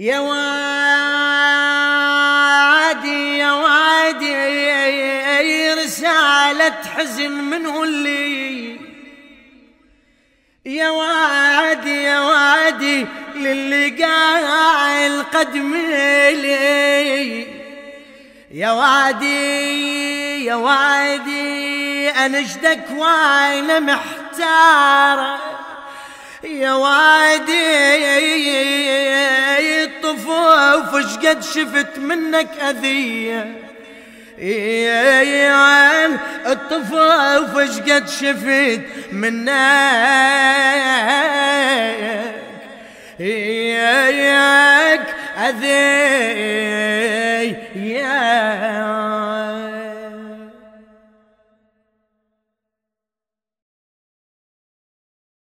يا وادي يا وادي رسالة حزن من اللي يا وادي يا وادي للي قايل قدمي لي. يا وادي يا وادي انشدك وأنا محتار. يا وادي الطفوف اش قد شفت منك أذية؟ الطفوف اش قد شفت منك؟ أذية.